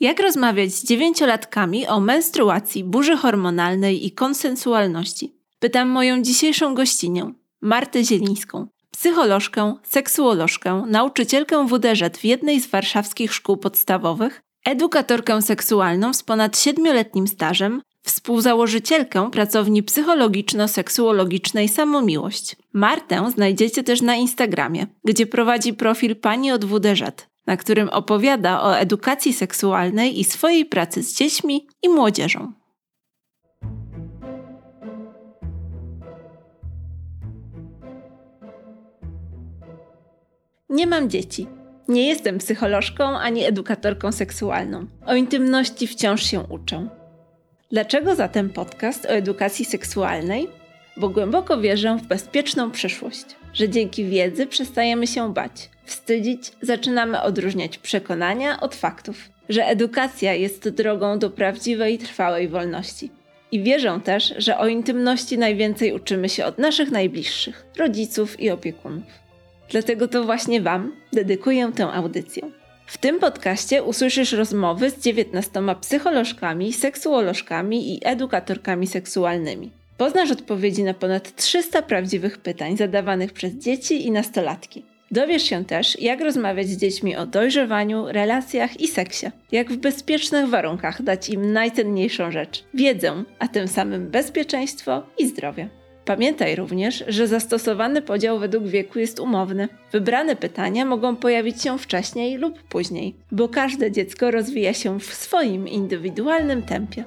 Jak rozmawiać z dziewięciolatkami o menstruacji, burzy hormonalnej i konsensualności? Pytam moją dzisiejszą gościnię, Martę Zielińską, psycholożkę, seksuolożkę, nauczycielkę WDŻ w jednej z warszawskich szkół podstawowych, edukatorkę seksualną z ponad siedmioletnim stażem, współzałożycielkę pracowni psychologiczno-seksuologicznej Samomiłość. Martę znajdziecie też na Instagramie, gdzie prowadzi profil Pani od WDŻ, na którym opowiada o edukacji seksualnej i swojej pracy z dziećmi i młodzieżą. Nie mam dzieci. Nie jestem psycholożką ani edukatorką seksualną. O intymności wciąż się uczę. Dlaczego zatem podcast o edukacji seksualnej? Bo głęboko wierzę w bezpieczną przyszłość, że dzięki wiedzy przestajemy się bać, wstydzić, zaczynamy odróżniać przekonania od faktów, że edukacja jest drogą do prawdziwej, trwałej wolności. I wierzę też, że o intymności najwięcej uczymy się od naszych najbliższych, rodziców i opiekunów. Dlatego to właśnie Wam dedykuję tę audycję. W tym podcaście usłyszysz rozmowy z 19 psycholożkami, seksuolożkami i edukatorkami seksualnymi. Poznasz odpowiedzi na ponad 300 prawdziwych pytań zadawanych przez dzieci i nastolatki. Dowiesz się też, jak rozmawiać z dziećmi o dojrzewaniu, relacjach i seksie. Jak w bezpiecznych warunkach dać im najcenniejszą rzecz wiedzę, a tym samym bezpieczeństwo i zdrowie. Pamiętaj również, że zastosowany podział według wieku jest umowny. Wybrane pytania mogą pojawić się wcześniej lub później, bo każde dziecko rozwija się w swoim indywidualnym tempie.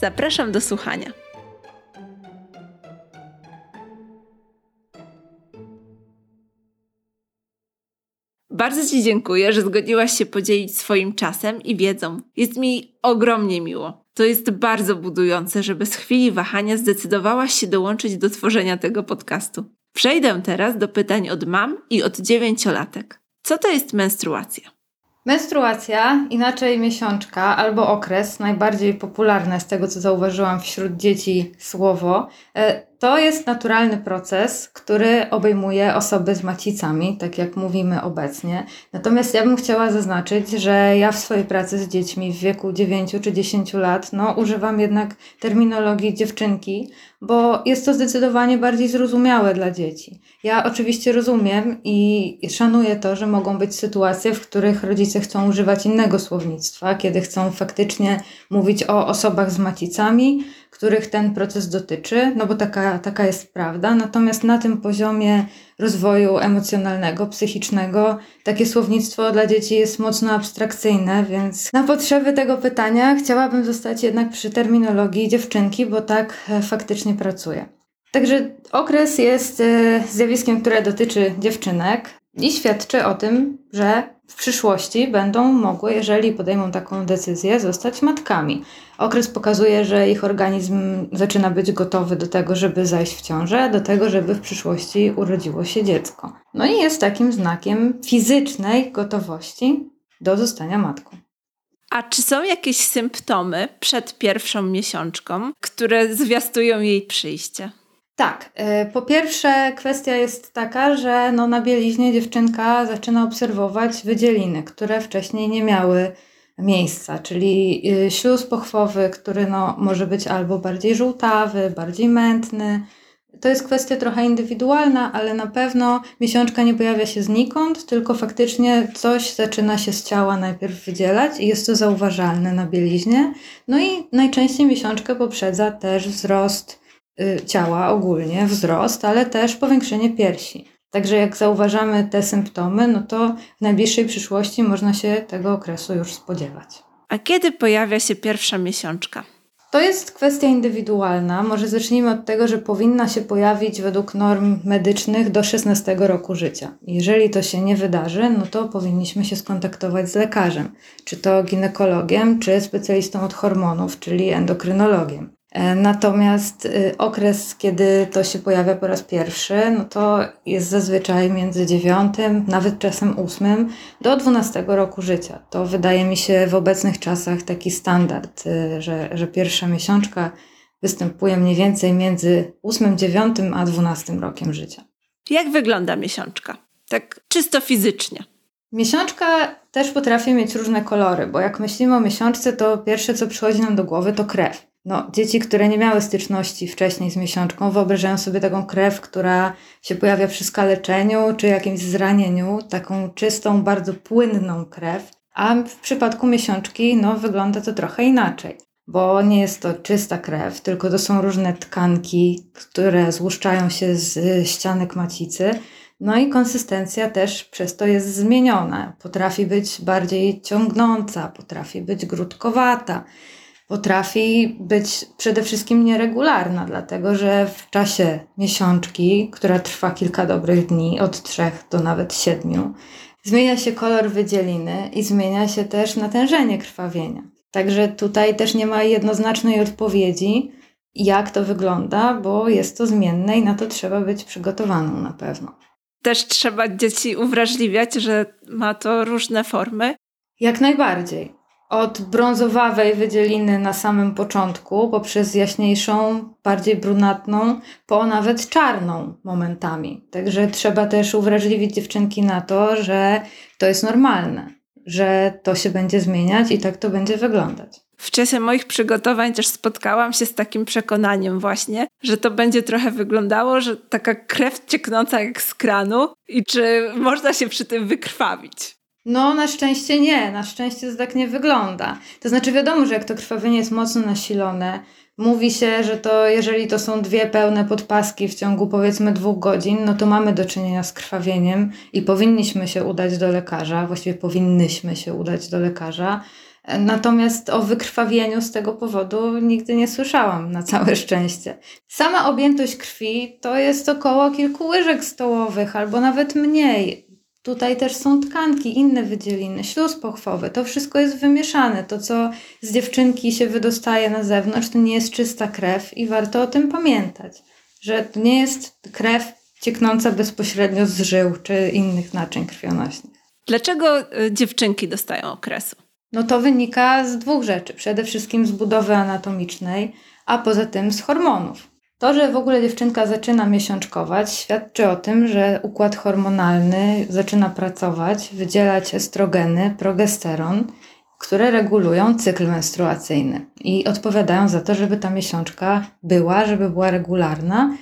Zapraszam do słuchania. Bardzo Ci dziękuję, że zgodziłaś się podzielić swoim czasem i wiedzą. Jest mi ogromnie miło. To jest bardzo budujące, że bez chwili wahania zdecydowałaś się dołączyć do tworzenia tego podcastu. Przejdę teraz do pytań od mam i od dziewięciolatek. Co to jest menstruacja? Menstruacja, inaczej miesiączka albo okres, najbardziej popularne z tego co zauważyłam wśród dzieci słowo, e, to jest naturalny proces, który obejmuje osoby z macicami, tak jak mówimy obecnie. Natomiast ja bym chciała zaznaczyć, że ja w swojej pracy z dziećmi w wieku 9 czy 10 lat, no, używam jednak terminologii dziewczynki, bo jest to zdecydowanie bardziej zrozumiałe dla dzieci. Ja oczywiście rozumiem i szanuję to, że mogą być sytuacje, w których rodzice chcą używać innego słownictwa, kiedy chcą faktycznie mówić o osobach z macicami, których ten proces dotyczy, no bo taka, taka jest prawda. Natomiast na tym poziomie rozwoju emocjonalnego, psychicznego, takie słownictwo dla dzieci jest mocno abstrakcyjne, więc na potrzeby tego pytania chciałabym zostać jednak przy terminologii dziewczynki, bo tak e, faktycznie pracuję. Także okres jest e, zjawiskiem, które dotyczy dziewczynek i świadczy o tym, że w przyszłości będą mogły, jeżeli podejmą taką decyzję, zostać matkami. Okres pokazuje, że ich organizm zaczyna być gotowy do tego, żeby zajść w ciążę, do tego, żeby w przyszłości urodziło się dziecko. No i jest takim znakiem fizycznej gotowości do zostania matką. A czy są jakieś symptomy przed pierwszą miesiączką, które zwiastują jej przyjście? Tak. E, po pierwsze, kwestia jest taka, że no na bieliźnie dziewczynka zaczyna obserwować wydzieliny, które wcześniej nie miały miejsca, czyli y, śluz pochwowy, który no, może być albo bardziej żółtawy, bardziej mętny. To jest kwestia trochę indywidualna, ale na pewno miesiączka nie pojawia się znikąd, tylko faktycznie coś zaczyna się z ciała najpierw wydzielać i jest to zauważalne na bieliźnie. No i najczęściej miesiączkę poprzedza też wzrost y, ciała ogólnie, wzrost, ale też powiększenie piersi. Także jak zauważamy te symptomy, no to w najbliższej przyszłości można się tego okresu już spodziewać. A kiedy pojawia się pierwsza miesiączka? To jest kwestia indywidualna. Może zacznijmy od tego, że powinna się pojawić według norm medycznych do 16 roku życia. Jeżeli to się nie wydarzy, no to powinniśmy się skontaktować z lekarzem, czy to ginekologiem, czy specjalistą od hormonów, czyli endokrynologiem. E, natomiast y, okres, kiedy to się pojawia po raz pierwszy, no to jest zazwyczaj między 9, nawet czasem 8 do 12 roku życia. To wydaje mi się w obecnych czasach taki standard, y, że, że pierwsza miesiączka występuje mniej więcej między 8, 9 a 12 rokiem życia. Jak wygląda miesiączka? Tak czysto fizycznie. Miesiączka też potrafi mieć różne kolory, bo jak myślimy o miesiączce, to pierwsze co przychodzi nam do głowy to krew. No, dzieci, które nie miały styczności wcześniej z miesiączką, wyobrażają sobie taką krew, która się pojawia przy skaleczeniu czy jakimś zranieniu, taką czystą, bardzo płynną krew. A w przypadku miesiączki, no, wygląda to trochę inaczej, bo nie jest to czysta krew, tylko to są różne tkanki, które złuszczają się z ścianek macicy. No i konsystencja też przez to jest zmieniona. Potrafi być bardziej ciągnąca, potrafi być grudkowata potrafi być przede wszystkim nieregularna, dlatego że w czasie miesiączki, która trwa kilka dobrych dni, od trzech do nawet siedmiu, zmienia się kolor wydzieliny i zmienia się też natężenie krwawienia. Także tutaj też nie ma jednoznacznej odpowiedzi, jak to wygląda, bo jest to zmienne i na to trzeba być przygotowaną na pewno. Też trzeba dzieci uwrażliwiać, że ma to różne formy. Jak najbardziej od brązowawej wydzieliny na samym początku, poprzez jaśniejszą, bardziej brunatną, po nawet czarną momentami. Także trzeba też uwrażliwić dziewczynki na to, że to jest normalne, że to się będzie zmieniać i tak to będzie wyglądać. W czasie moich przygotowań też spotkałam się z takim przekonaniem właśnie, że to będzie trochę wyglądało, że taka krew cieknąca jak z kranu i czy można się przy tym wykrwawić. No, na szczęście nie. Na szczęście to tak nie wygląda. To znaczy, wiadomo, że jak to krwawienie jest mocno nasilone, mówi się, że to jeżeli to są dwie pełne podpaski w ciągu powiedzmy dwóch godzin, no to mamy do czynienia z krwawieniem i powinniśmy się udać do lekarza, właściwie powinnyśmy się udać do lekarza. Natomiast o wykrwawieniu z tego powodu nigdy nie słyszałam, na całe szczęście. Sama objętość krwi to jest około kilku łyżek stołowych albo nawet mniej. Tutaj też są tkanki, inne wydzieliny, śluz pochwowy. To wszystko jest wymieszane. To, co z dziewczynki się wydostaje na zewnątrz, to nie jest czysta krew i warto o tym pamiętać, że to nie jest krew cieknąca bezpośrednio z żył czy innych naczyń krwionośnych. Dlaczego y, dziewczynki dostają okresu? No to wynika z dwóch rzeczy. Przede wszystkim z budowy anatomicznej, a poza tym z hormonów. To, że w ogóle dziewczynka zaczyna miesiączkować, świadczy o tym, że układ hormonalny zaczyna pracować, wydzielać estrogeny, progesteron, które regulują cykl menstruacyjny i odpowiadają za to, żeby ta miesiączka była, żeby była regularna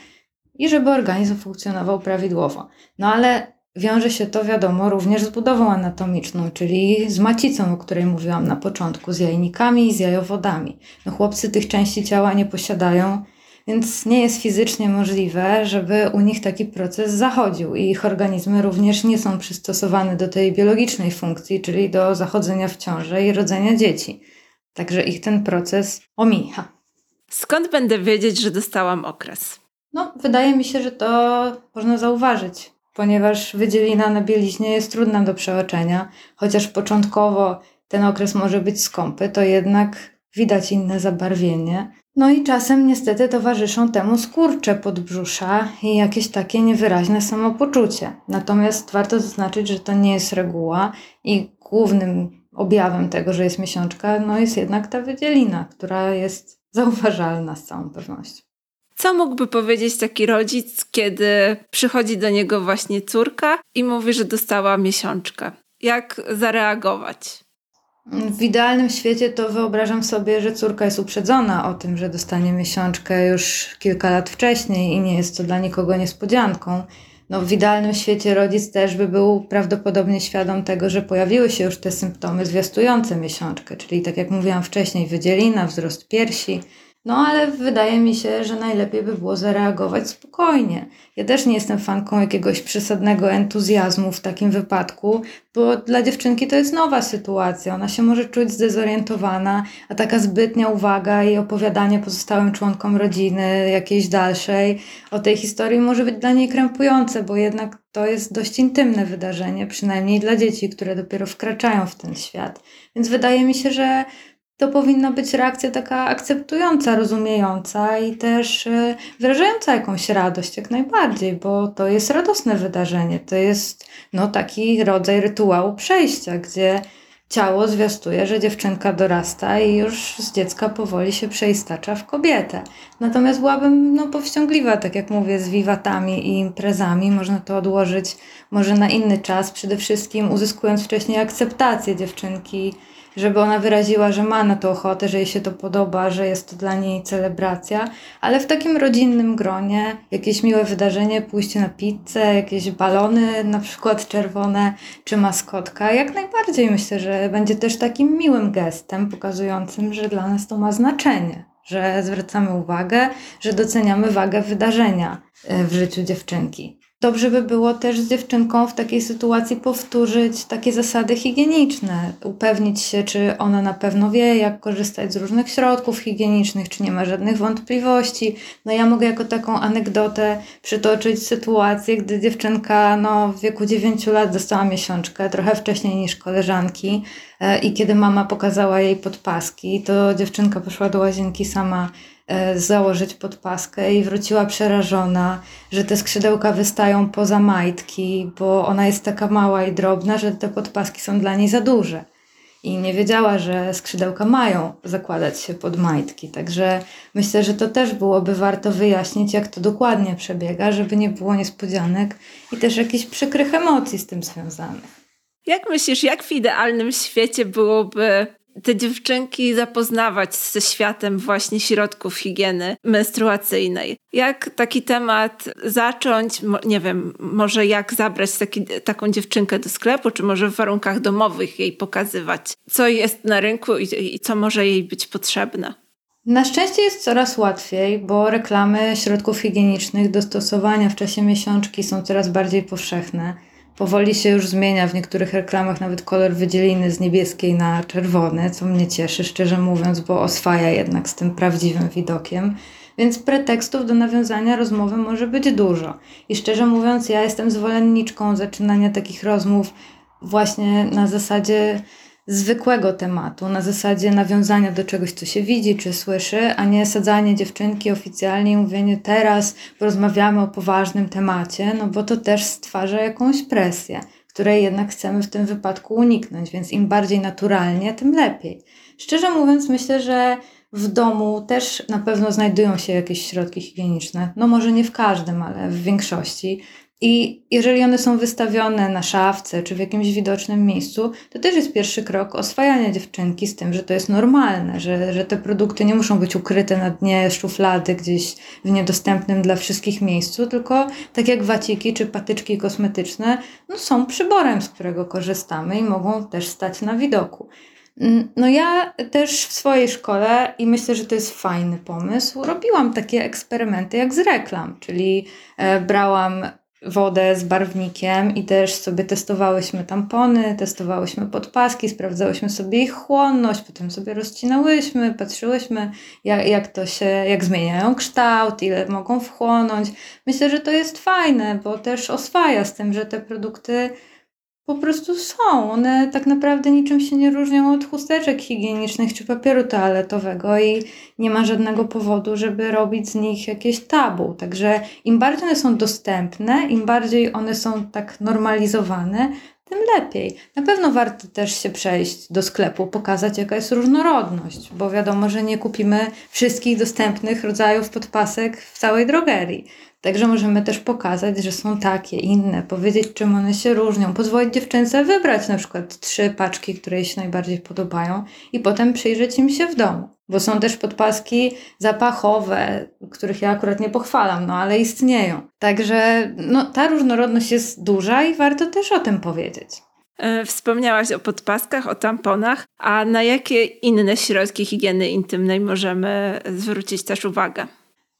i żeby organizm funkcjonował prawidłowo. No ale wiąże się to, wiadomo, również z budową anatomiczną, czyli z macicą, o której mówiłam na początku, z jajnikami i z jajowodami. No, chłopcy tych części ciała nie posiadają więc nie jest fizycznie możliwe, żeby u nich taki proces zachodził i ich organizmy również nie są przystosowane do tej biologicznej funkcji, czyli do zachodzenia w ciąży i rodzenia dzieci. Także ich ten proces omija. Skąd będę wiedzieć, że dostałam okres? No, wydaje mi się, że to można zauważyć, ponieważ wydzielina na bieliźnie jest trudna do przeoczenia, chociaż początkowo ten okres może być skąpy, to jednak widać inne zabarwienie. No i czasem niestety towarzyszą temu skurcze podbrzusza i jakieś takie niewyraźne samopoczucie. Natomiast warto zaznaczyć, że to nie jest reguła i głównym objawem tego, że jest miesiączka, no jest jednak ta wydzielina, która jest zauważalna z całą pewnością. Co mógłby powiedzieć taki rodzic, kiedy przychodzi do niego właśnie córka i mówi, że dostała miesiączkę? Jak zareagować? W idealnym świecie to wyobrażam sobie, że córka jest uprzedzona o tym, że dostanie miesiączkę już kilka lat wcześniej i nie jest to dla nikogo niespodzianką. No, w idealnym świecie rodzic też by był prawdopodobnie świadom tego, że pojawiły się już te symptomy zwiastujące miesiączkę, czyli tak jak mówiłam wcześniej, wydzielina, wzrost piersi, no ale wydaje mi się, że najlepiej by było zareagować spokojnie. Ja też nie jestem fanką jakiegoś przesadnego entuzjazmu w takim wypadku, bo dla dziewczynki to jest nowa sytuacja. Ona się może czuć zdezorientowana, a taka zbytnia uwaga i opowiadanie pozostałym członkom rodziny, jakiejś dalszej, o tej historii może być dla niej krępujące, bo jednak to jest dość intymne wydarzenie, przynajmniej dla dzieci, które dopiero wkraczają w ten świat. Więc wydaje mi się, że to powinna być reakcja taka akceptująca, rozumiejąca i też e, wyrażająca jakąś radość jak najbardziej, bo to jest radosne wydarzenie. To jest no, taki rodzaj rytuału przejścia, gdzie ciało zwiastuje, że dziewczynka dorasta i już z dziecka powoli się przeistacza w kobietę. Natomiast byłabym no, powściągliwa, tak jak mówię, z wiwatami i imprezami. Można to odłożyć może na inny czas, przede wszystkim uzyskując wcześniej akceptację dziewczynki żeby ona wyraziła, że ma na to ochotę, że jej się to podoba, że jest to dla niej celebracja, ale w takim rodzinnym gronie jakieś miłe wydarzenie, pójście na pizzę, jakieś balony na przykład czerwone, czy maskotka, jak najbardziej myślę, że będzie też takim miłym gestem pokazującym, że dla nas to ma znaczenie, że zwracamy uwagę, że doceniamy wagę wydarzenia e, w życiu dziewczynki. Dobrze by było też z dziewczynką w takiej sytuacji powtórzyć takie zasady higieniczne, upewnić się, czy ona na pewno wie, jak korzystać z różnych środków higienicznych, czy nie ma żadnych wątpliwości. No ja mogę jako taką anegdotę przytoczyć sytuację, gdy dziewczynka no, w wieku 9 lat dostała miesiączkę, trochę wcześniej niż koleżanki i kiedy mama pokazała jej podpaski, to dziewczynka poszła do łazienki sama E, założyć podpaskę i wróciła przerażona, że te skrzydełka wystają poza majtki, bo ona jest taka mała i drobna, że te podpaski są dla niej za duże. I nie wiedziała, że skrzydełka mają zakładać się pod majtki. Także myślę, że to też byłoby warto wyjaśnić, jak to dokładnie przebiega, żeby nie było niespodzianek i też jakichś przykrych emocji z tym związanych. Jak myślisz, jak w idealnym świecie byłoby te dziewczynki zapoznawać ze światem właśnie środków higieny menstruacyjnej. Jak taki temat zacząć, nie wiem, może jak zabrać taki, taką dziewczynkę do sklepu, czy może w warunkach domowych jej pokazywać, co jest na rynku i, i co może jej być potrzebne. Na szczęście jest coraz łatwiej, bo reklamy środków higienicznych do stosowania w czasie miesiączki są coraz bardziej powszechne. Powoli się już zmienia w niektórych reklamach nawet kolor wydzieliny z niebieskiej na czerwony, co mnie cieszy, szczerze mówiąc, bo oswaja jednak z tym prawdziwym widokiem. Więc pretekstów do nawiązania rozmowy może być dużo. I szczerze mówiąc, ja jestem zwolenniczką zaczynania takich rozmów właśnie na zasadzie zwykłego tematu, na zasadzie nawiązania do czegoś, co się widzi czy słyszy, a nie sadzanie dziewczynki oficjalnie i mówienie teraz porozmawiamy o poważnym temacie, no bo to też stwarza jakąś presję, której jednak chcemy w tym wypadku uniknąć, więc im bardziej naturalnie, tym lepiej. Szczerze mówiąc, myślę, że w domu też na pewno znajdują się jakieś środki higieniczne. No może nie w każdym, ale w większości. I jeżeli one są wystawione na szafce czy w jakimś widocznym miejscu, to też jest pierwszy krok oswajania dziewczynki z tym, że to jest normalne, że, że te produkty nie muszą być ukryte na dnie szuflady gdzieś w niedostępnym dla wszystkich miejscu, tylko tak jak waciki czy patyczki kosmetyczne, no są przyborem, z którego korzystamy i mogą też stać na widoku. Mm, no ja też w swojej szkole i myślę, że to jest fajny pomysł, robiłam takie eksperymenty jak z reklam, czyli e, brałam wodę z barwnikiem i też sobie testowałyśmy tampony, testowałyśmy podpaski, sprawdzałyśmy sobie ich chłonność, potem sobie rozcinałyśmy, patrzyłyśmy jak, jak to się, jak zmieniają kształt, ile mogą wchłonąć. Myślę, że to jest fajne, bo też oswaja z tym, że te produkty po prostu są. One tak naprawdę niczym się nie różnią od chusteczek higienicznych czy papieru toaletowego i nie ma żadnego powodu, żeby robić z nich jakieś tabu. Także im bardziej one są dostępne, im bardziej one są tak normalizowane, tym lepiej. Na pewno warto też się przejść do sklepu, pokazać jaka jest różnorodność, bo wiadomo, że nie kupimy wszystkich dostępnych rodzajów podpasek w całej drogerii. Także możemy też pokazać, że są takie, inne, powiedzieć czym one się różnią, pozwolić dziewczynce wybrać na przykład trzy paczki, które jej się najbardziej podobają i potem przyjrzeć im się w domu. Bo są też podpaski zapachowe, których ja akurat nie pochwalam, no ale istnieją. Także no, ta różnorodność jest duża i warto też o tym powiedzieć. E, wspomniałaś o podpaskach, o tamponach, a na jakie inne środki higieny intymnej możemy zwrócić też uwagę?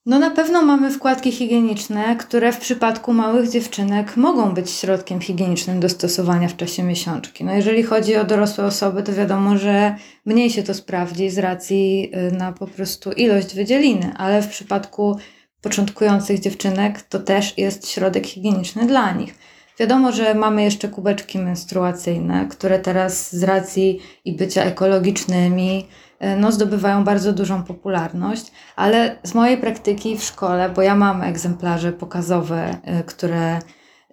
No na pewno mamy wkładki higieniczne, które w przypadku małych dziewczynek mogą być środkiem higienicznym do stosowania w czasie miesiączki. No jeżeli chodzi o dorosłe osoby, to wiadomo, że mniej się to sprawdzi z racji y, na po prostu ilość wydzieliny, ale w przypadku początkujących dziewczynek to też jest środek higieniczny dla nich. Wiadomo, że mamy jeszcze kubeczki menstruacyjne, które teraz z racji i bycia ekologicznymi, no, zdobywają bardzo dużą popularność, ale z mojej praktyki w szkole, bo ja mam egzemplarze pokazowe, e, które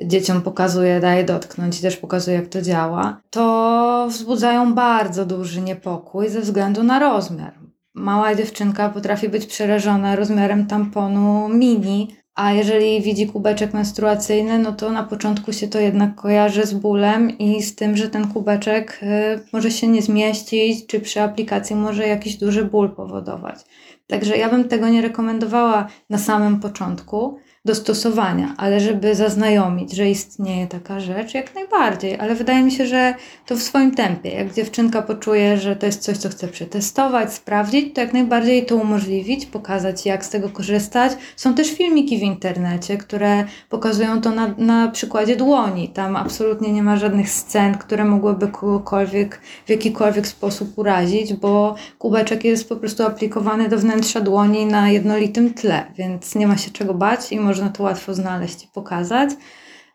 dzieciom pokazuje, daje dotknąć i też pokazuje, jak to działa, to wzbudzają bardzo duży niepokój ze względu na rozmiar. Mała dziewczynka potrafi być przerażona rozmiarem tamponu mini, a jeżeli widzi kubeczek menstruacyjny, no to na początku się to jednak kojarzy z bólem i z tym, że ten kubeczek y, może się nie zmieścić, czy przy aplikacji może jakiś duży ból powodować. Także ja bym tego nie rekomendowała na samym początku do stosowania, ale żeby zaznajomić, że istnieje taka rzecz, jak najbardziej. Ale wydaje mi się, że to w swoim tempie. Jak dziewczynka poczuje, że to jest coś, co chce przetestować, sprawdzić, to jak najbardziej to umożliwić, pokazać, jak z tego korzystać. Są też filmiki w internecie, które pokazują to na, na przykładzie dłoni. Tam absolutnie nie ma żadnych scen, które mogłyby kogokolwiek w jakikolwiek sposób urazić, bo kubeczek jest po prostu aplikowany do wnętrza dłoni na jednolitym tle, więc nie ma się czego bać i może można to łatwo znaleźć i pokazać.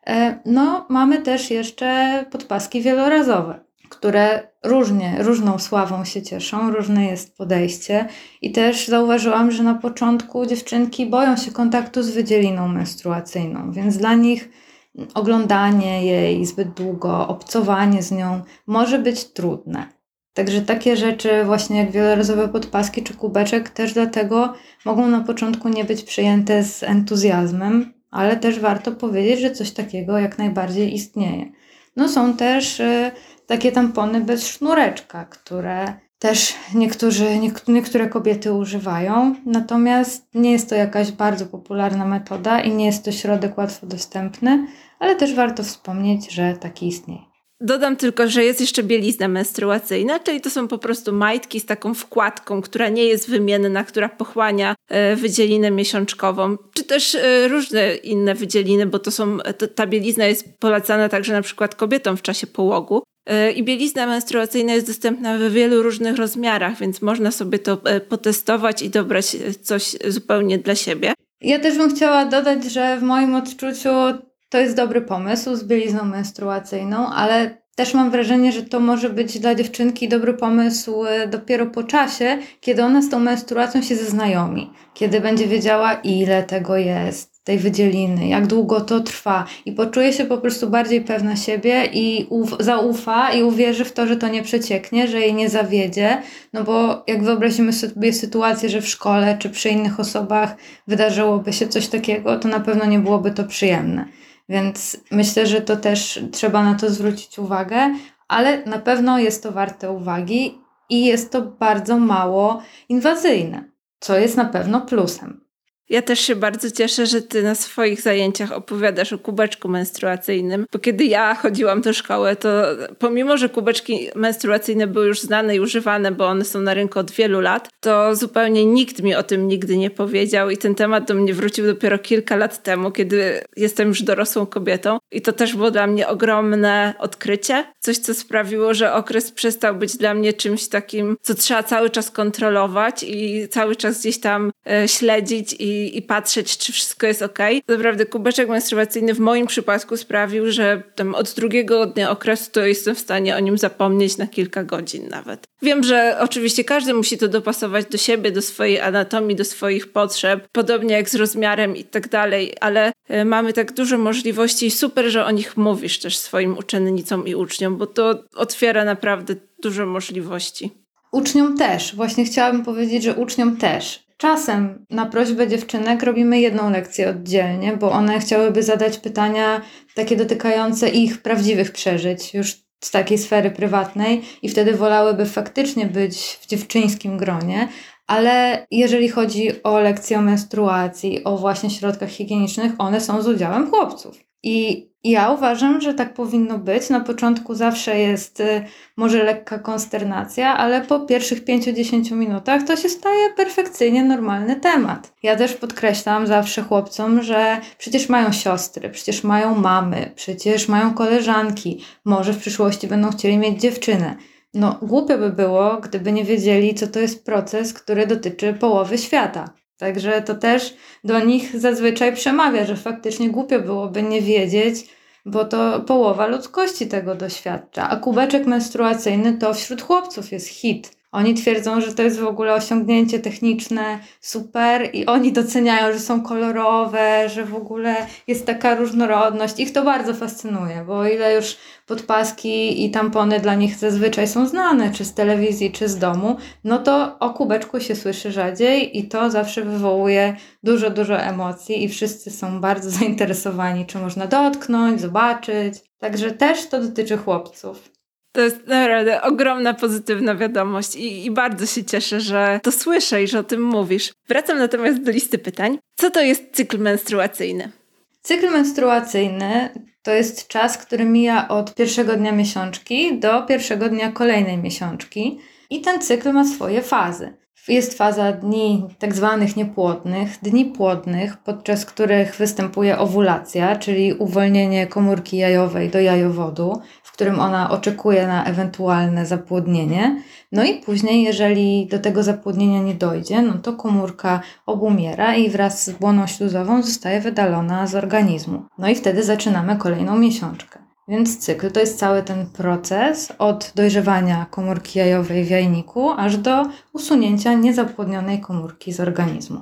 E, no, mamy też jeszcze podpaski wielorazowe, które różnie, różną sławą się cieszą, różne jest podejście. I też zauważyłam, że na początku dziewczynki boją się kontaktu z wydzieliną menstruacyjną, więc dla nich oglądanie jej zbyt długo, obcowanie z nią może być trudne. Także takie rzeczy właśnie jak wielorazowe podpaski czy kubeczek też dlatego mogą na początku nie być przyjęte z entuzjazmem, ale też warto powiedzieć, że coś takiego jak najbardziej istnieje. No są też y, takie tampony bez sznureczka, które też niektórzy, niektóre kobiety używają, natomiast nie jest to jakaś bardzo popularna metoda i nie jest to środek łatwo dostępny, ale też warto wspomnieć, że taki istnieje. Dodam tylko, że jest jeszcze bielizna menstruacyjna, czyli to są po prostu majtki z taką wkładką, która nie jest wymienna, która pochłania e, wydzielinę miesiączkową, czy też e, różne inne wydzieliny, bo to są, ta bielizna jest polecana także na przykład kobietom w czasie połogu. E, I bielizna menstruacyjna jest dostępna w wielu różnych rozmiarach, więc można sobie to potestować i dobrać coś zupełnie dla siebie. Ja też bym chciała dodać, że w moim odczuciu to jest dobry pomysł z bielizną menstruacyjną, ale też mam wrażenie, że to może być dla dziewczynki dobry pomysł e, dopiero po czasie, kiedy ona z tą menstruacją się zaznajomi, kiedy będzie wiedziała, ile tego jest, tej wydzieliny, jak długo to trwa i poczuje się po prostu bardziej pewna siebie i zaufa i uwierzy w to, że to nie przecieknie, że jej nie zawiedzie. No bo jak wyobrazimy sobie sytuację, że w szkole czy przy innych osobach wydarzyłoby się coś takiego, to na pewno nie byłoby to przyjemne. Więc myślę, że to też trzeba na to zwrócić uwagę, ale na pewno jest to warte uwagi i jest to bardzo mało inwazyjne, co jest na pewno plusem. Ja też się bardzo cieszę, że ty na swoich zajęciach opowiadasz o kubeczku menstruacyjnym, bo kiedy ja chodziłam do szkoły, to pomimo, że kubeczki menstruacyjne były już znane i używane, bo one są na rynku od wielu lat, to zupełnie nikt mi o tym nigdy nie powiedział i ten temat do mnie wrócił dopiero kilka lat temu, kiedy jestem już dorosłą kobietą i to też było dla mnie ogromne odkrycie. Coś, co sprawiło, że okres przestał być dla mnie czymś takim, co trzeba cały czas kontrolować i cały czas gdzieś tam e, śledzić i i, patrzeć, czy wszystko jest ok. Naprawdę kubeczek menstruacyjny w moim przypadku sprawił, że tam od drugiego dnia okresu to jestem w stanie o nim zapomnieć na kilka godzin nawet. Wiem, że oczywiście każdy musi to dopasować do siebie, do swojej anatomii, do swoich potrzeb, podobnie jak z rozmiarem i tak dalej, ale e, mamy tak dużo możliwości i super, że o nich mówisz też swoim uczennicom i uczniom, bo to otwiera naprawdę dużo możliwości. Uczniom też. Właśnie chciałabym powiedzieć, że uczniom też. Czasem na prośbę dziewczynek robimy jedną lekcję oddzielnie, bo one chciałyby zadać pytania takie dotykające ich prawdziwych przeżyć, już z takiej sfery prywatnej, i wtedy wolałyby faktycznie być w dziewczyńskim gronie. Ale jeżeli chodzi o lekcje o menstruacji, o właśnie środkach higienicznych, one są z udziałem chłopców. I ja uważam, że tak powinno być. Na początku zawsze jest y, może lekka konsternacja, ale po pierwszych 5-10 minutach to się staje perfekcyjnie normalny temat. Ja też podkreślam zawsze chłopcom, że przecież mają siostry, przecież mają mamy, przecież mają koleżanki, może w przyszłości będą chcieli mieć dziewczynę. No, głupio by było, gdyby nie wiedzieli, co to jest proces, który dotyczy połowy świata. Także to też do nich zazwyczaj przemawia, że faktycznie głupio byłoby nie wiedzieć, bo to połowa ludzkości tego doświadcza. A kubeczek menstruacyjny to wśród chłopców jest hit. Oni twierdzą, że to jest w ogóle osiągnięcie techniczne super i oni doceniają, że są kolorowe, że w ogóle jest taka różnorodność. Ich to bardzo fascynuje, bo o ile już podpaski i tampony dla nich zazwyczaj są znane, czy z telewizji, czy z domu, no to o kubeczku się słyszy rzadziej i to zawsze wywołuje dużo, dużo emocji i wszyscy są bardzo zainteresowani, czy można dotknąć, zobaczyć. Także też to dotyczy chłopców. To jest naprawdę ogromna pozytywna wiadomość i, i, bardzo się cieszę, że to słyszę i że o tym mówisz. Wracam natomiast do listy pytań. Co to jest cykl menstruacyjny? Cykl menstruacyjny to jest czas, który mija od pierwszego dnia miesiączki do pierwszego dnia kolejnej miesiączki i ten cykl ma swoje fazy. Jest faza dni tak zwanych niepłodnych, dni płodnych, podczas których występuje owulacja, czyli uwolnienie komórki jajowej do jajowodu, w którym ona oczekuje na ewentualne zapłodnienie. No i później, jeżeli do tego zapłodnienia nie dojdzie, no to komórka obumiera i wraz z błoną śluzową zostaje wydalona z organizmu. No i wtedy zaczynamy kolejną miesiączkę. Więc cykl to jest cały ten proces od dojrzewania komórki jajowej w jajniku aż do usunięcia niezapłodnionej komórki z organizmu.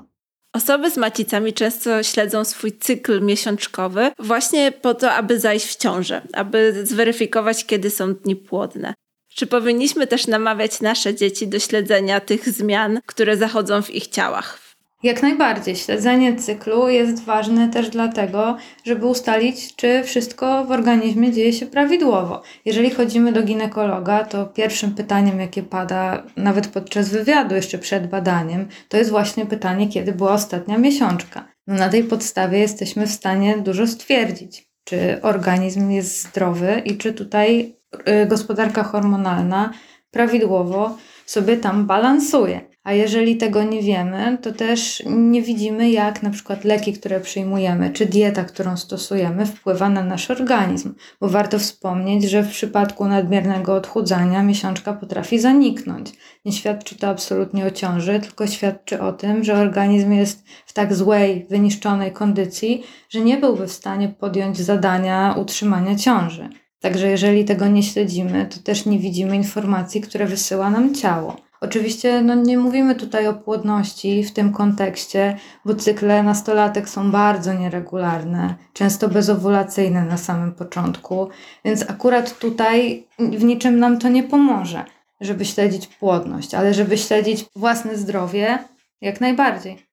Osoby z macicami często śledzą swój cykl miesiączkowy właśnie po to, aby zajść w ciążę, aby zweryfikować, kiedy są dni płodne. Czy powinniśmy też namawiać nasze dzieci do śledzenia tych zmian, które zachodzą w ich ciałach? Jak najbardziej. Śledzenie cyklu jest ważne też dlatego, żeby ustalić, czy wszystko w organizmie dzieje się prawidłowo. Jeżeli chodzimy do ginekologa, to pierwszym pytaniem, jakie pada nawet podczas wywiadu, jeszcze przed badaniem, to jest właśnie pytanie, kiedy była ostatnia miesiączka. No na tej podstawie jesteśmy w stanie dużo stwierdzić, czy organizm jest zdrowy i czy tutaj y, gospodarka hormonalna prawidłowo sobie tam balansuje. A jeżeli tego nie wiemy, to też nie widzimy, jak na przykład leki, które przyjmujemy, czy dieta, którą stosujemy, wpływa na nasz organizm. Bo warto wspomnieć, że w przypadku nadmiernego odchudzania miesiączka potrafi zaniknąć. Nie świadczy to absolutnie o ciąży, tylko świadczy o tym, że organizm jest w tak złej, wyniszczonej kondycji, że nie byłby w stanie podjąć zadania utrzymania ciąży. Także jeżeli tego nie śledzimy, to też nie widzimy informacji, które wysyła nam ciało. Oczywiście no, nie mówimy tutaj o płodności w tym kontekście, bo cykle nastolatek są bardzo nieregularne, często bezowulacyjne na samym początku, więc akurat tutaj w niczym nam to nie pomoże, żeby śledzić płodność, ale żeby śledzić własne zdrowie, jak najbardziej.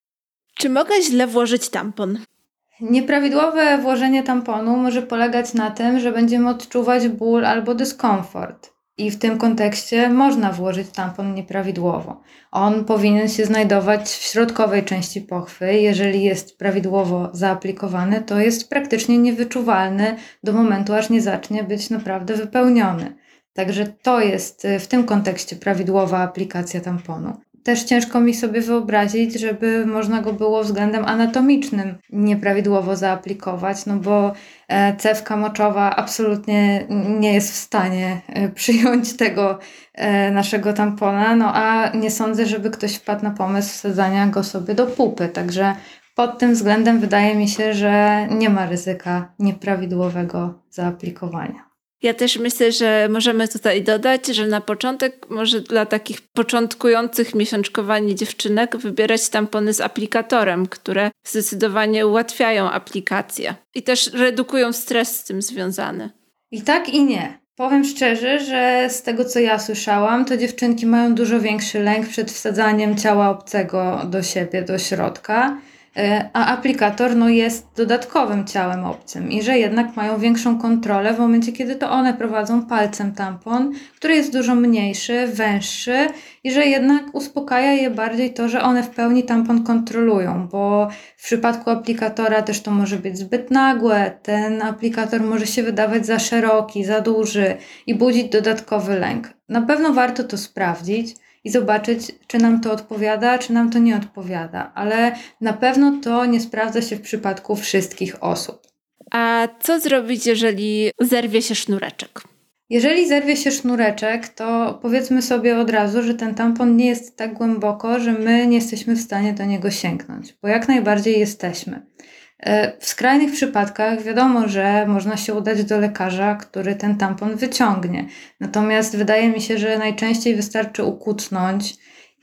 Czy mogę źle włożyć tampon? Nieprawidłowe włożenie tamponu może polegać na tym, że będziemy odczuwać ból albo dyskomfort. I w tym kontekście można włożyć tampon nieprawidłowo. On powinien się znajdować w środkowej części pochwy. Jeżeli jest prawidłowo zaaplikowany, to jest praktycznie niewyczuwalny do momentu, aż nie zacznie być naprawdę wypełniony. Także to jest w tym kontekście prawidłowa aplikacja tamponu też ciężko mi sobie wyobrazić, żeby można go było względem anatomicznym nieprawidłowo zaaplikować, no bo e, cewka moczowa absolutnie nie jest w stanie e, przyjąć tego e, naszego tampona, no a nie sądzę, żeby ktoś wpadł na pomysł wsadzania go sobie do pupy, także pod tym względem wydaje mi się, że nie ma ryzyka nieprawidłowego zaaplikowania. Ja też myślę, że możemy tutaj dodać, że na początek może dla takich początkujących miesiączkowanie dziewczynek wybierać tampony z aplikatorem, które zdecydowanie ułatwiają aplikację i też redukują stres z tym związany. I tak i nie. Powiem szczerze, że z tego co ja słyszałam, to dziewczynki mają dużo większy lęk przed wsadzaniem ciała obcego do siebie, do środka a aplikator no, jest dodatkowym ciałem obcym i że jednak mają większą kontrolę w momencie, kiedy to one prowadzą palcem tampon, który jest dużo mniejszy, węższy i że jednak uspokaja je bardziej to, że one w pełni tampon kontrolują, bo w przypadku aplikatora też to może być zbyt nagłe, ten aplikator może się wydawać za szeroki, za duży i budzić dodatkowy lęk. Na pewno warto to sprawdzić i zobaczyć, czy nam to odpowiada, czy nam to nie odpowiada, ale na pewno to nie sprawdza się w przypadku wszystkich osób. A co zrobić, jeżeli zerwie się sznureczek? Jeżeli zerwie się sznureczek, to powiedzmy sobie od razu, że ten tampon nie jest tak głęboko, że my nie jesteśmy w stanie do niego sięgnąć, bo jak najbardziej jesteśmy. E, w skrajnych przypadkach wiadomo, że można się udać do lekarza, który ten tampon wyciągnie. Natomiast wydaje mi się, że najczęściej wystarczy ukutnąć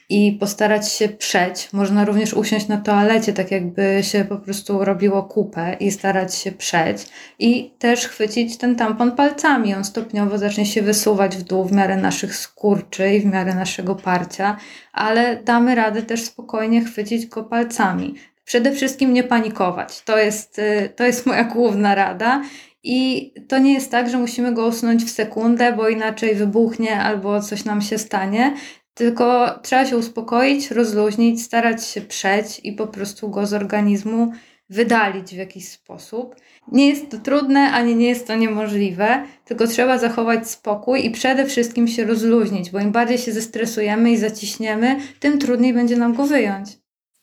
i postarać się przeć. Można również usiąść na toalecie, tak jakby się po prostu robiło kupę i starać się przeć. I też chwycić ten tampon palcami. On stopniowo zacznie się wysuwać w dół w miarę naszych skurczy i w miarę naszego parcia, ale damy radę też spokojnie chwycić go palcami. Przede wszystkim nie panikować. To jest, y, to jest moja główna rada. I to nie jest tak, że musimy go usunąć w sekundę, bo inaczej wybuchnie albo coś nam się stanie. Tylko trzeba się uspokoić, rozluźnić, starać się przeć i po prostu go z organizmu wydalić w jakiś sposób. Nie jest to trudne, ani nie jest to niemożliwe, tylko trzeba zachować spokój i przede wszystkim się rozluźnić, bo im bardziej się zestresujemy i zaciśniemy, tym trudniej będzie nam go wyjąć.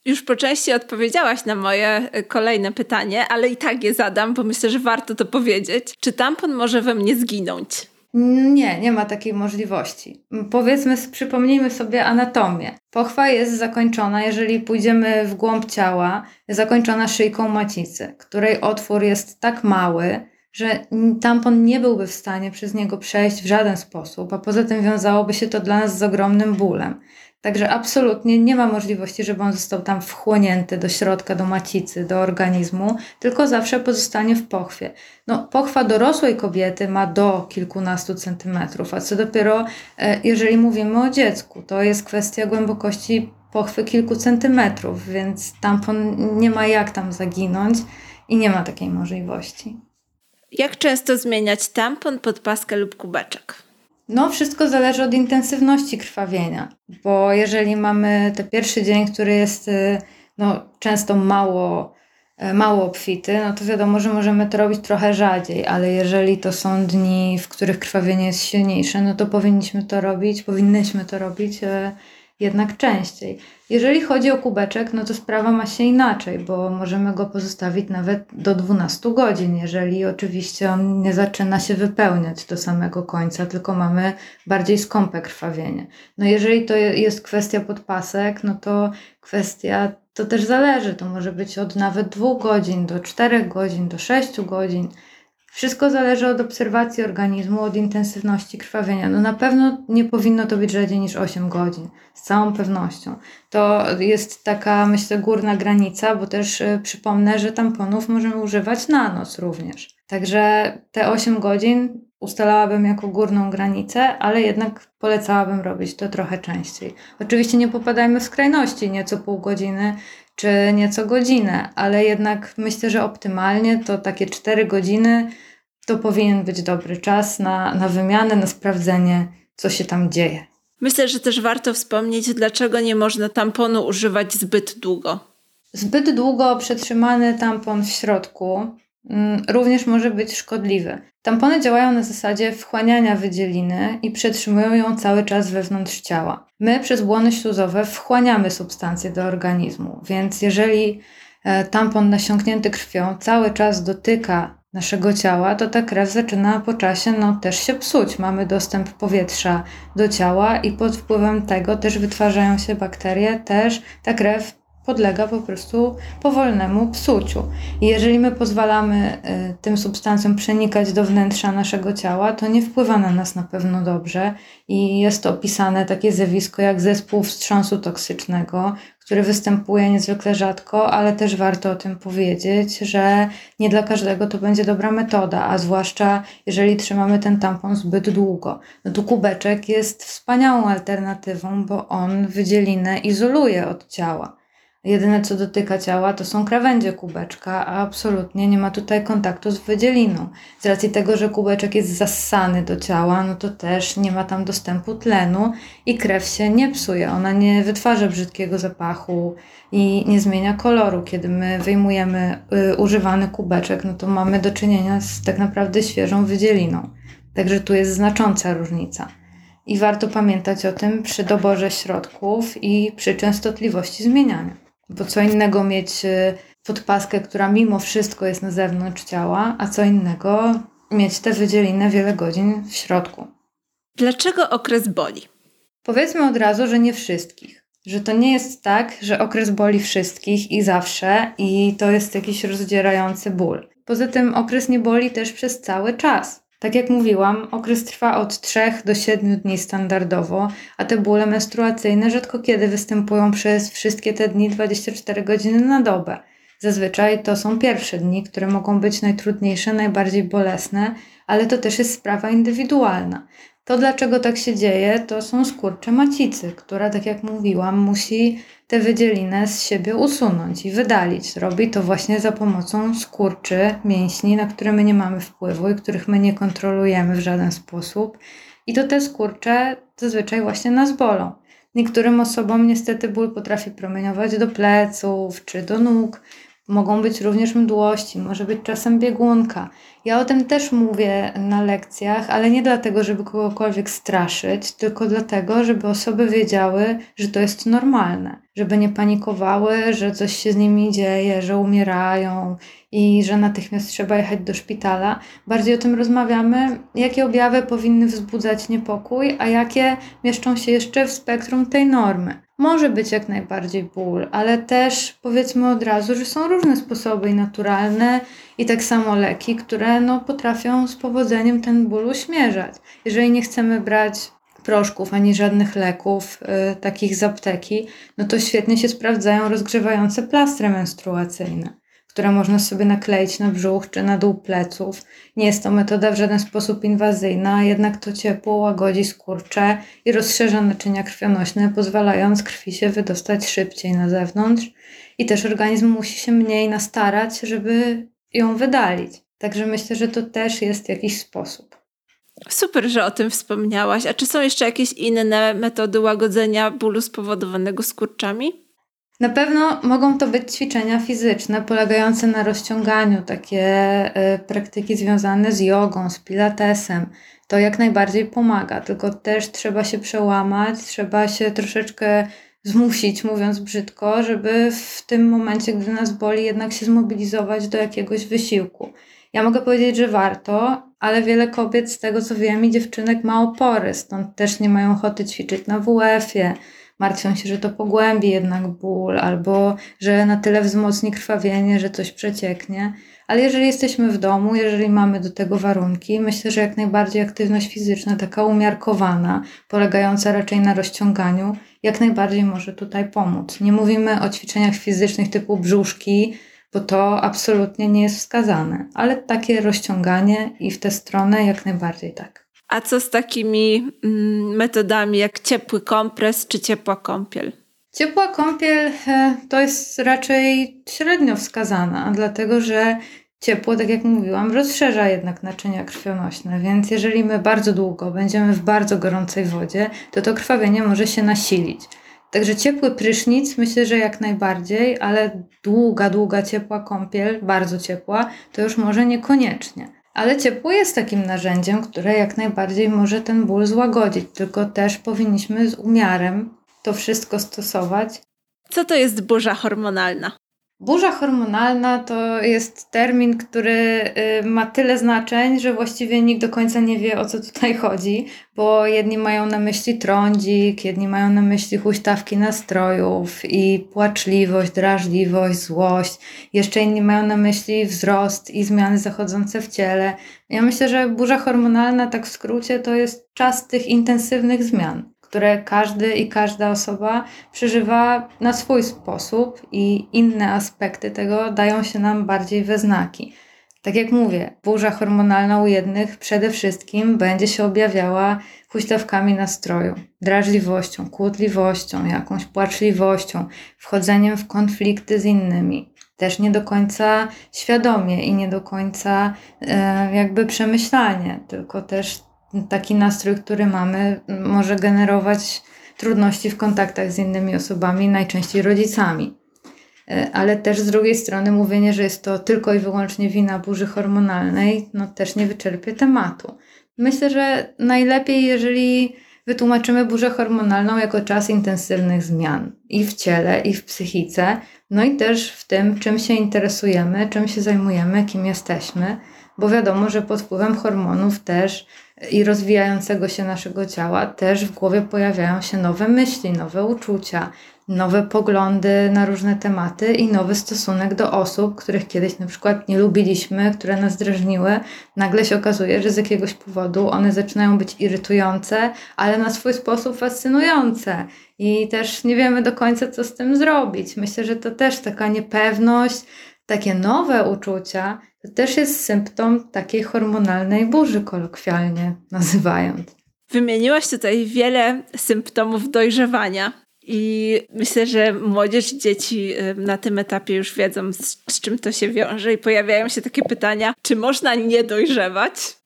Już po części odpowiedziałaś na moje e, kolejne pytanie, ale i tak je zadam, bo myślę, że warto to powiedzieć. Czy tampon może we mnie zginąć? Nie, nie ma takiej możliwości. Powiedzmy, przypomnijmy sobie anatomię. Pochwa jest zakończona, jeżeli pójdziemy w głąb ciała, zakończona szyjką macicy, której otwór jest tak mały, że tampon nie byłby w stanie przez niego przejść w żaden sposób, a poza tym wiązałoby się to dla nas z ogromnym bólem. Także absolutnie nie ma możliwości, żeby on został tam wchłonięty do środka, do macicy, do organizmu, tylko zawsze pozostanie w pochwie. No, pochwa dorosłej kobiety ma do kilkunastu centymetrów, a co dopiero e, jeżeli mówimy o dziecku, to jest kwestia głębokości pochwy kilku centymetrów, więc tampon nie ma jak tam zaginąć i nie ma takiej możliwości. Jak często zmieniać tampon, podpaskę lub kubeczek? No, wszystko zależy od intensywności krwawienia, bo jeżeli mamy ten pierwszy dzień, który jest y, no, często mało, e, mało obfity, no to wiadomo, że możemy to robić trochę rzadziej, ale jeżeli to są dni, w których krwawienie jest silniejsze, no to powinniśmy to robić, powinnyśmy to robić e, jednak częściej. Jeżeli chodzi o kubeczek, no to sprawa ma się inaczej, bo możemy go pozostawić nawet do 12 godzin, jeżeli oczywiście on nie zaczyna się wypełniać do samego końca, tylko mamy bardziej skąpe krwawienie. No jeżeli to jest kwestia podpasek, no to kwestia to też zależy. To może być od nawet 2 godzin do 4 godzin, do 6 godzin. Wszystko zależy od obserwacji organizmu, od intensywności krwawienia. No na pewno nie powinno to być rzadziej niż 8 godzin, z całą pewnością. To jest taka, myślę, górna granica, bo też y, przypomnę, że tamponów możemy używać na noc również. Także te 8 godzin ustalałabym jako górną granicę, ale jednak polecałabym robić to trochę częściej. Oczywiście nie popadajmy w skrajności, nieco pół godziny czy nieco godzinę, ale jednak myślę, że optymalnie to takie 4 godziny to powinien być dobry czas na, na wymianę, na sprawdzenie, co się tam dzieje. Myślę, że też warto wspomnieć, dlaczego nie można tamponu używać zbyt długo. Zbyt długo przetrzymany tampon w środku również może być szkodliwy. Tampony działają na zasadzie wchłaniania wydzieliny i przetrzymują ją cały czas wewnątrz ciała. My przez błony śluzowe wchłaniamy substancje do organizmu, więc jeżeli e, tampon nasiąknięty krwią cały czas dotyka naszego ciała, to ta krew zaczyna po czasie no, też się psuć. Mamy dostęp powietrza do ciała i pod wpływem tego też wytwarzają się bakterie, też ta krew podlega po prostu powolnemu psuciu. I jeżeli my pozwalamy y, tym substancjom przenikać do wnętrza naszego ciała, to nie wpływa na nas na pewno dobrze i jest to opisane takie zjawisko jak zespół wstrząsu toksycznego, który występuje niezwykle rzadko, ale też warto o tym powiedzieć, że nie dla każdego to będzie dobra metoda, a zwłaszcza jeżeli trzymamy ten tampon zbyt długo. No tu kubeczek jest wspaniałą alternatywą, bo on wydzielinę izoluje od ciała. Jedyne co dotyka ciała to są krawędzie kubeczka, a absolutnie nie ma tutaj kontaktu z wydzieliną. Z racji tego, że kubeczek jest zassany do ciała, no to też nie ma tam dostępu tlenu i krew się nie psuje. Ona nie wytwarza brzydkiego zapachu i nie zmienia koloru. Kiedy my wyjmujemy y, używany kubeczek, no to mamy do czynienia z tak naprawdę świeżą wydzieliną. Także tu jest znacząca różnica. I warto pamiętać o tym przy doborze środków i przy częstotliwości zmieniania. Bo co innego mieć y, podpaskę, która mimo wszystko jest na zewnątrz ciała, a co innego mieć te wydzieliny wiele godzin w środku. Dlaczego okres boli? Powiedzmy od razu, że nie wszystkich. że to nie jest tak, że okres boli wszystkich i zawsze i to jest jakiś rozdzierający ból. Poza tym okres nie boli też przez cały czas. Tak jak mówiłam, okres trwa od 3 do 7 dni standardowo, a te bóle menstruacyjne rzadko kiedy występują przez wszystkie te dni 24 godziny na dobę. Zazwyczaj to są pierwsze dni, które mogą być najtrudniejsze, najbardziej bolesne, ale to też jest sprawa indywidualna. To, dlaczego tak się dzieje, to są skurcze macicy, która, tak jak mówiłam, musi tę wydzielinę z siebie usunąć i wydalić. Robi to właśnie za pomocą skurczy mięśni, na które my nie mamy wpływu i których my nie kontrolujemy w żaden sposób. I to te skurcze zazwyczaj właśnie nas bolą. Niektórym osobom niestety ból potrafi promieniować do pleców czy do nóg. Mogą być również mdłości, może być czasem biegunka. Ja o tym też mówię na lekcjach, ale nie dlatego, żeby kogokolwiek straszyć, tylko dlatego, żeby osoby wiedziały, że to jest normalne, żeby nie panikowały, że coś się z nimi dzieje, że umierają i że natychmiast trzeba jechać do szpitala. Bardziej o tym rozmawiamy, jakie objawy powinny wzbudzać niepokój, a jakie mieszczą się jeszcze w spektrum tej normy. Może być jak najbardziej ból, ale też powiedzmy od razu, że są różne sposoby i naturalne, i tak samo leki, które no, potrafią z powodzeniem ten ból uśmierzać. Jeżeli nie chcemy brać proszków ani żadnych leków y, takich z apteki, no to świetnie się sprawdzają rozgrzewające plastry menstruacyjne które można sobie nakleić na brzuch czy na dół pleców. Nie jest to metoda w żaden sposób inwazyjna, jednak to ciepło łagodzi skurcze i rozszerza naczynia krwionośne, pozwalając krwi się wydostać szybciej na zewnątrz. I też organizm musi się mniej nastarać, żeby ją wydalić. Także myślę, że to też jest jakiś sposób. Super, że o tym wspomniałaś. A czy są jeszcze jakieś inne metody łagodzenia bólu spowodowanego skurczami? Na pewno mogą to być ćwiczenia fizyczne polegające na rozciąganiu, takie y, praktyki związane z jogą, z pilatesem. To jak najbardziej pomaga, tylko też trzeba się przełamać, trzeba się troszeczkę zmusić, mówiąc brzydko, żeby w tym momencie, gdy nas boli, jednak się zmobilizować do jakiegoś wysiłku. Ja mogę powiedzieć, że warto, ale wiele kobiet, z tego co wiem, i dziewczynek ma opory, stąd też nie mają ochoty ćwiczyć na WF-ie martwią się, że to pogłębi jednak ból, albo że na tyle wzmocni krwawienie, że coś przecieknie. Ale jeżeli jesteśmy w domu, jeżeli mamy do tego warunki, myślę, że jak najbardziej aktywność fizyczna, taka umiarkowana, polegająca raczej na rozciąganiu, jak najbardziej może tutaj pomóc. Nie mówimy o ćwiczeniach fizycznych typu brzuszki, bo to absolutnie nie jest wskazane, ale takie rozciąganie i w tę stronę jak najbardziej tak. A co z takimi mm, metodami jak ciepły kompres czy ciepła kąpiel? Ciepła kąpiel e, to jest raczej średnio wskazana, dlatego że ciepło, tak jak mówiłam, rozszerza jednak naczynia krwionośne, więc jeżeli my bardzo długo będziemy w bardzo gorącej wodzie, to to krwawienie może się nasilić. Także ciepły prysznic myślę, że jak najbardziej, ale długa, długa ciepła kąpiel, bardzo ciepła, to już może niekoniecznie. Ale ciepło jest takim narzędziem, które jak najbardziej może ten ból złagodzić, tylko też powinniśmy z umiarem to wszystko stosować. Co to jest burza hormonalna? Burza hormonalna to jest termin, który y, ma tyle znaczeń, że właściwie nikt do końca nie wie o co tutaj chodzi, bo jedni mają na myśli trądzik, jedni mają na myśli huśtawki nastrojów i płaczliwość, drażliwość, złość. Jeszcze inni mają na myśli wzrost i zmiany zachodzące w ciele. Ja myślę, że burza hormonalna, tak w skrócie, to jest czas tych intensywnych zmian które każdy i każda osoba przeżywa na swój sposób i inne aspekty tego dają się nam bardziej we znaki. Tak jak mówię, burza hormonalna u jednych przede wszystkim będzie się objawiała huśtawkami nastroju, drażliwością, kłótliwością, jakąś płaczliwością, wchodzeniem w konflikty z innymi. Też nie do końca świadomie i nie do końca e, jakby przemyślanie, tylko też taki nastrój, który mamy, może generować trudności w kontaktach z innymi osobami, najczęściej rodzicami. E, ale też z drugiej strony mówienie, że jest to tylko i wyłącznie wina burzy hormonalnej, no też nie wyczerpie tematu. Myślę, że najlepiej, jeżeli wytłumaczymy burzę hormonalną jako czas intensywnych zmian i w ciele, i w psychice, no i też w tym, czym się interesujemy, czym się zajmujemy, kim jesteśmy, bo wiadomo, że pod wpływem hormonów też i rozwijającego się naszego ciała też w głowie pojawiają się nowe myśli, nowe uczucia, nowe poglądy na różne tematy i nowy stosunek do osób, których kiedyś na przykład nie lubiliśmy, które nas drażniły. Nagle się okazuje, że z jakiegoś powodu one zaczynają być irytujące, ale na swój sposób fascynujące. I też nie wiemy do końca, co z tym zrobić. Myślę, że to też taka niepewność, takie nowe uczucia, to też jest symptom takiej hormonalnej burzy, kolokwialnie nazywając. Wymieniłaś tutaj wiele symptomów dojrzewania. I myślę, że młodzież, dzieci na tym etapie już wiedzą, z, z, czym to się wiąże, i pojawiają się takie pytania, czy można nie dojrzewać?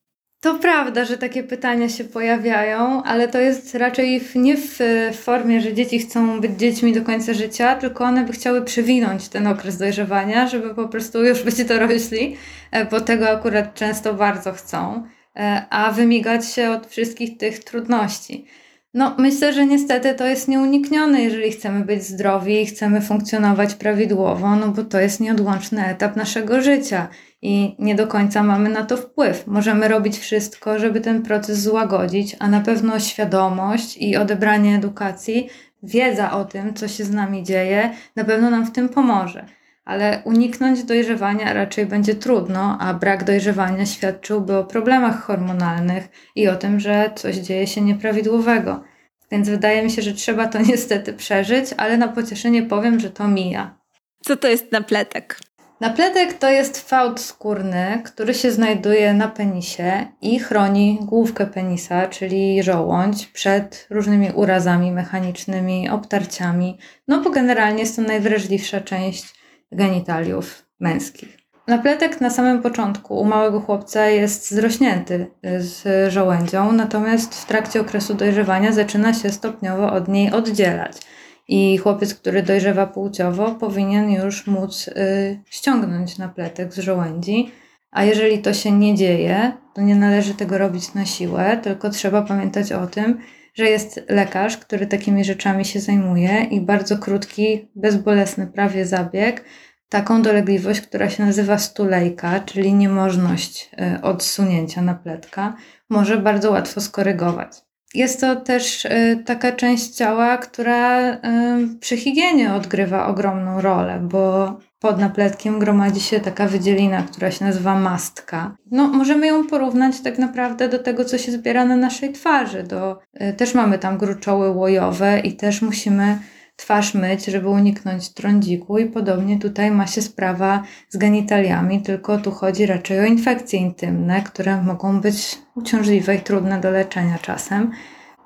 To prawda, że takie pytania się pojawiają, ale to jest raczej w, nie w formie, że dzieci chcą być dziećmi do końca życia, tylko one by chciały przewinąć ten okres dojrzewania, żeby po prostu już być dorośli, e, bo tego akurat często bardzo chcą, e, a wymigać się od wszystkich tych trudności. No, myślę, że niestety to jest nieuniknione, jeżeli chcemy być zdrowi i chcemy funkcjonować prawidłowo, no bo to jest nieodłączny etap naszego życia i nie do końca mamy na to wpływ. Możemy robić wszystko, żeby ten proces złagodzić, a na pewno świadomość i odebranie edukacji, wiedza o tym, co się z nami dzieje, na pewno nam w tym pomoże. Ale uniknąć dojrzewania raczej będzie trudno, a brak dojrzewania świadczyłby o problemach hormonalnych i o tym, że coś dzieje się nieprawidłowego. Więc wydaje mi się, że trzeba to niestety przeżyć, ale na pocieszenie powiem, że to mija. Co to jest napletek? Napletek to jest fałd skórny, który się znajduje na penisie i chroni główkę penisa, czyli żołądź, przed różnymi urazami mechanicznymi, obtarciami. No bo generalnie jest to najwrażliwsza część genitaliów męskich. Napletek na samym początku u małego chłopca jest zrośnięty z żołędzią, natomiast w trakcie okresu dojrzewania zaczyna się stopniowo od niej oddzielać. I chłopiec, który dojrzewa płciowo, powinien już móc y, ściągnąć napletek z żołędzi. A jeżeli to się nie dzieje, to nie należy tego robić na siłę, tylko trzeba pamiętać o tym, że jest lekarz, który takimi rzeczami się zajmuje i bardzo krótki, bezbolesny prawie zabieg, taką dolegliwość, która się nazywa stulejka, czyli niemożność y, odsunięcia napletka, może bardzo łatwo skorygować. Jest to też y, taka część ciała, która y, przy higienie odgrywa ogromną rolę, bo pod napletkiem gromadzi się taka wydzielina, która się nazywa mastka. No, możemy ją porównać tak naprawdę do tego, co się zbiera na naszej twarzy. Do, y, też mamy tam gruczoły łojowe i też musimy twarz myć, żeby uniknąć trądziku i podobnie tutaj ma się sprawa z genitaliami, tylko tu chodzi raczej o infekcje intymne, które mogą być uciążliwe i trudne do leczenia czasem.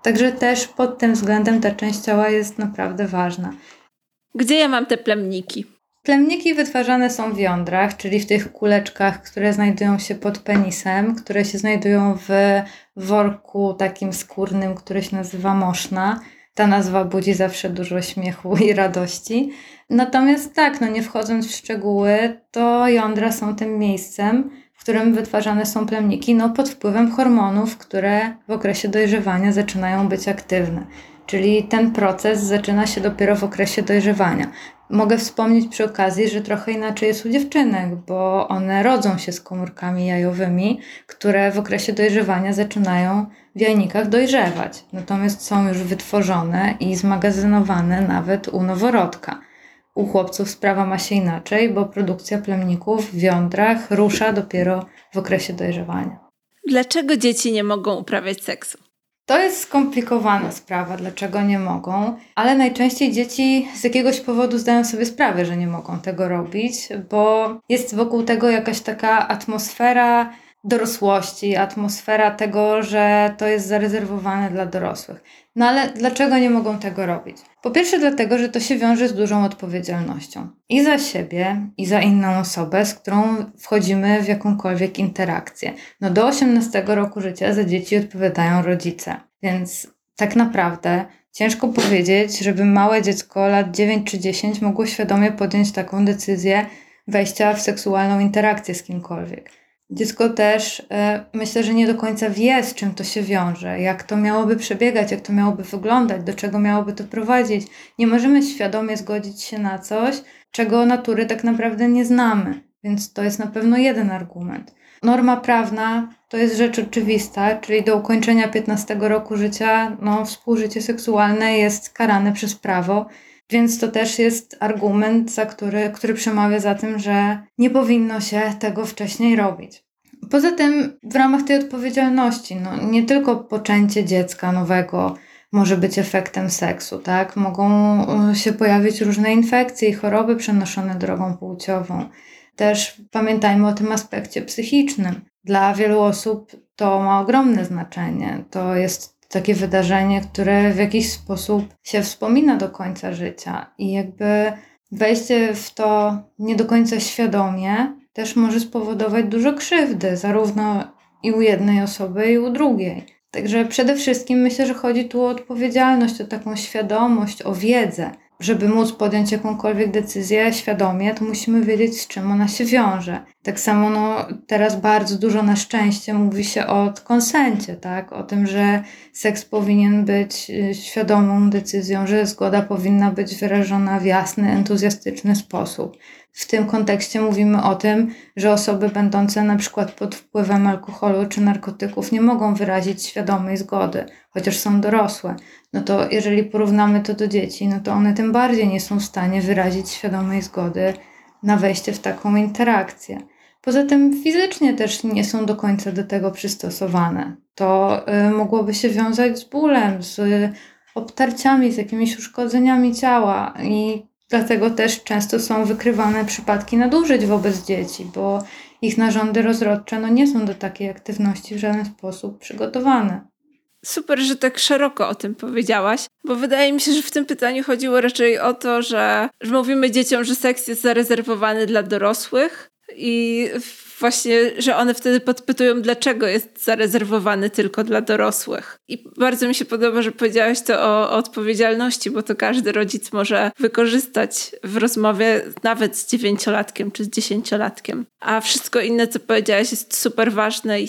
Także też pod tym względem ta część ciała jest naprawdę ważna. Gdzie ja mam te plemniki? Plemniki wytwarzane są w jądrach, czyli w tych kuleczkach, które znajdują się pod penisem, które się znajdują w worku takim skórnym, który się nazywa moszna. Ta nazwa budzi zawsze dużo śmiechu i radości. Natomiast tak, no nie wchodząc w szczegóły, to jądra są tym miejscem, w którym wytwarzane są plemniki, no pod wpływem hormonów, które w okresie dojrzewania zaczynają być aktywne. Czyli ten proces zaczyna się dopiero w okresie dojrzewania. Mogę wspomnieć przy okazji, że trochę inaczej jest u dziewczynek, bo one rodzą się z komórkami jajowymi, które w okresie dojrzewania zaczynają w jajnikach dojrzewać. Natomiast są już wytworzone i zmagazynowane nawet u noworodka. U chłopców sprawa ma się inaczej, bo produkcja plemników w jądrach rusza dopiero w okresie dojrzewania. Dlaczego dzieci nie mogą uprawiać seksu? To jest skomplikowana sprawa, dlaczego nie mogą, ale najczęściej dzieci z jakiegoś powodu zdają sobie sprawę, że nie mogą tego robić, bo jest wokół tego jakaś taka atmosfera dorosłości, atmosfera tego, że to jest zarezerwowane dla dorosłych. No ale dlaczego nie mogą tego robić? Po pierwsze, dlatego, że to się wiąże z dużą odpowiedzialnością i za siebie, i za inną osobę, z którą wchodzimy w jakąkolwiek interakcję. No, do 18 roku życia za dzieci odpowiadają rodzice, więc tak naprawdę ciężko powiedzieć, żeby małe dziecko lat 9 czy 10 mogło świadomie podjąć taką decyzję wejścia w seksualną interakcję z kimkolwiek. Dziecko też e, myślę, że nie do końca wie, z czym to się wiąże, jak to miałoby przebiegać, jak to miałoby wyglądać, do czego miałoby to prowadzić. Nie możemy świadomie zgodzić się na coś, czego natury tak naprawdę nie znamy, więc to jest na pewno jeden argument. Norma prawna to jest rzecz oczywista, czyli do ukończenia 15 roku życia no, współżycie seksualne jest karane przez prawo Więc to też jest argument, za który, który przemawia za tym, że nie powinno się tego wcześniej robić. Poza tym, w ramach tej odpowiedzialności, no, nie tylko poczęcie dziecka nowego może być efektem seksu, tak? Mogą e, się pojawić różne infekcje i choroby przenoszone drogą płciową. Też pamiętajmy o tym aspekcie psychicznym. Dla wielu osób to ma ogromne znaczenie. To jest takie wydarzenie, które w jakiś sposób się wspomina do końca życia i jakby wejście w to nie do końca świadomie też może spowodować dużo krzywdy, zarówno i u jednej osoby, i u drugiej. Także przede wszystkim myślę, że chodzi tu o odpowiedzialność, o taką świadomość, o wiedzę. Żeby móc podjąć jakąkolwiek decyzję świadomie, to musimy wiedzieć, z czym ona się wiąże. Tak samo no, teraz bardzo dużo na szczęście mówi się o konsencie, tak? o tym, że seks powinien być y, świadomą decyzją, że zgoda powinna być wyrażona w jasny, entuzjastyczny sposób. W tym kontekście mówimy o tym, że osoby będące na przykład pod wpływem alkoholu czy narkotyków nie mogą wyrazić świadomej zgody, chociaż są dorosłe. No to jeżeli porównamy to do dzieci, no to one tym bardziej nie są w stanie wyrazić świadomej zgody na wejście w taką interakcję. Poza tym fizycznie też nie są do końca do tego przystosowane. To y, mogłoby się wiązać z bólem, z obtarciami, z jakimiś uszkodzeniami ciała i dlatego też często są wykrywane przypadki nadużyć wobec dzieci, bo ich narządy rozrodcze no, nie są do takiej aktywności w żaden sposób przygotowane. Super, że tak szeroko o tym powiedziałaś, bo wydaje mi się, że w tym pytaniu chodziło raczej o to, że, że mówimy dzieciom, że seks jest zarezerwowany dla dorosłych, i właśnie, że one wtedy podpytują, dlaczego jest zarezerwowany tylko dla dorosłych. I bardzo mi się podoba, że powiedziałaś to o, o, odpowiedzialności, bo to każdy rodzic może wykorzystać w rozmowie nawet z dziewięciolatkiem czy z dziesięciolatkiem. A wszystko inne, co powiedziałaś, jest super ważne i,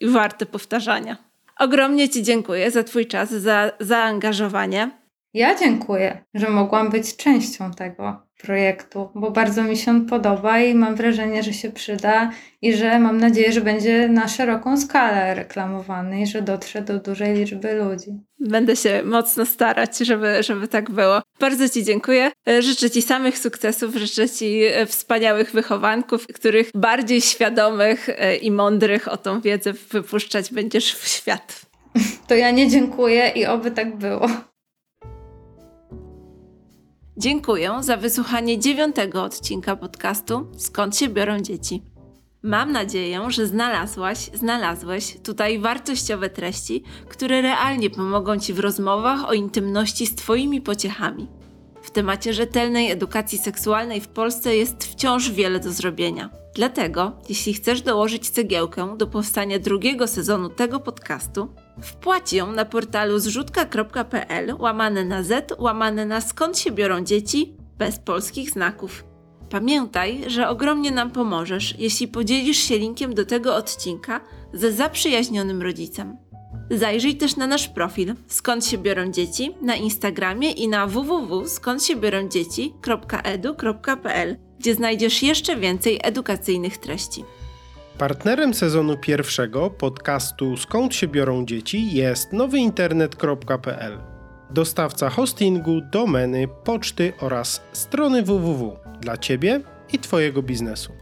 i warte powtarzania. Ogromnie Ci dziękuję za Twój czas, za zaangażowanie. Ja dziękuję, że mogłam być częścią tego projektu, bo bardzo mi się on podoba i mam wrażenie, że się przyda i że mam nadzieję, że będzie na szeroką skalę reklamowany i że dotrze do dużej liczby ludzi. Będę się mocno starać, żeby, żeby tak było. Bardzo Ci dziękuję. Życzę Ci samych sukcesów, życzę Ci wspaniałych wychowanków, których bardziej świadomych i mądrych o tą wiedzę wypuszczać będziesz w świat. To ja nie dziękuję i oby tak było. Dziękuję za wysłuchanie dziewiątego odcinka podcastu Skąd się biorą dzieci. Mam nadzieję, że znalazłaś, znalazłeś tutaj wartościowe treści, które realnie pomogą Ci w rozmowach o intymności z Twoimi pociechami. W temacie rzetelnej edukacji seksualnej w Polsce jest wciąż wiele do zrobienia. Dlatego, jeśli chcesz dołożyć cegiełkę do powstania drugiego sezonu tego podcastu, wpłać ją na portalu zrzutka.pl łamane na z, łamane na skąd się biorą dzieci, bez polskich znaków. Pamiętaj, że ogromnie nam pomożesz, jeśli podzielisz się linkiem do tego odcinka ze zaprzyjaźnionym rodzicem. Zajrzyj też na nasz profil Skąd się biorą dzieci na Instagramie i na www.skądsiebiorondzieci.edu.pl, gdzie znajdziesz jeszcze więcej edukacyjnych treści. Partnerem sezonu pierwszego podcastu Skąd się biorą dzieci jest nowyinternet.pl. Dostawca hostingu, domeny, poczty oraz strony www dla Ciebie i Twojego biznesu.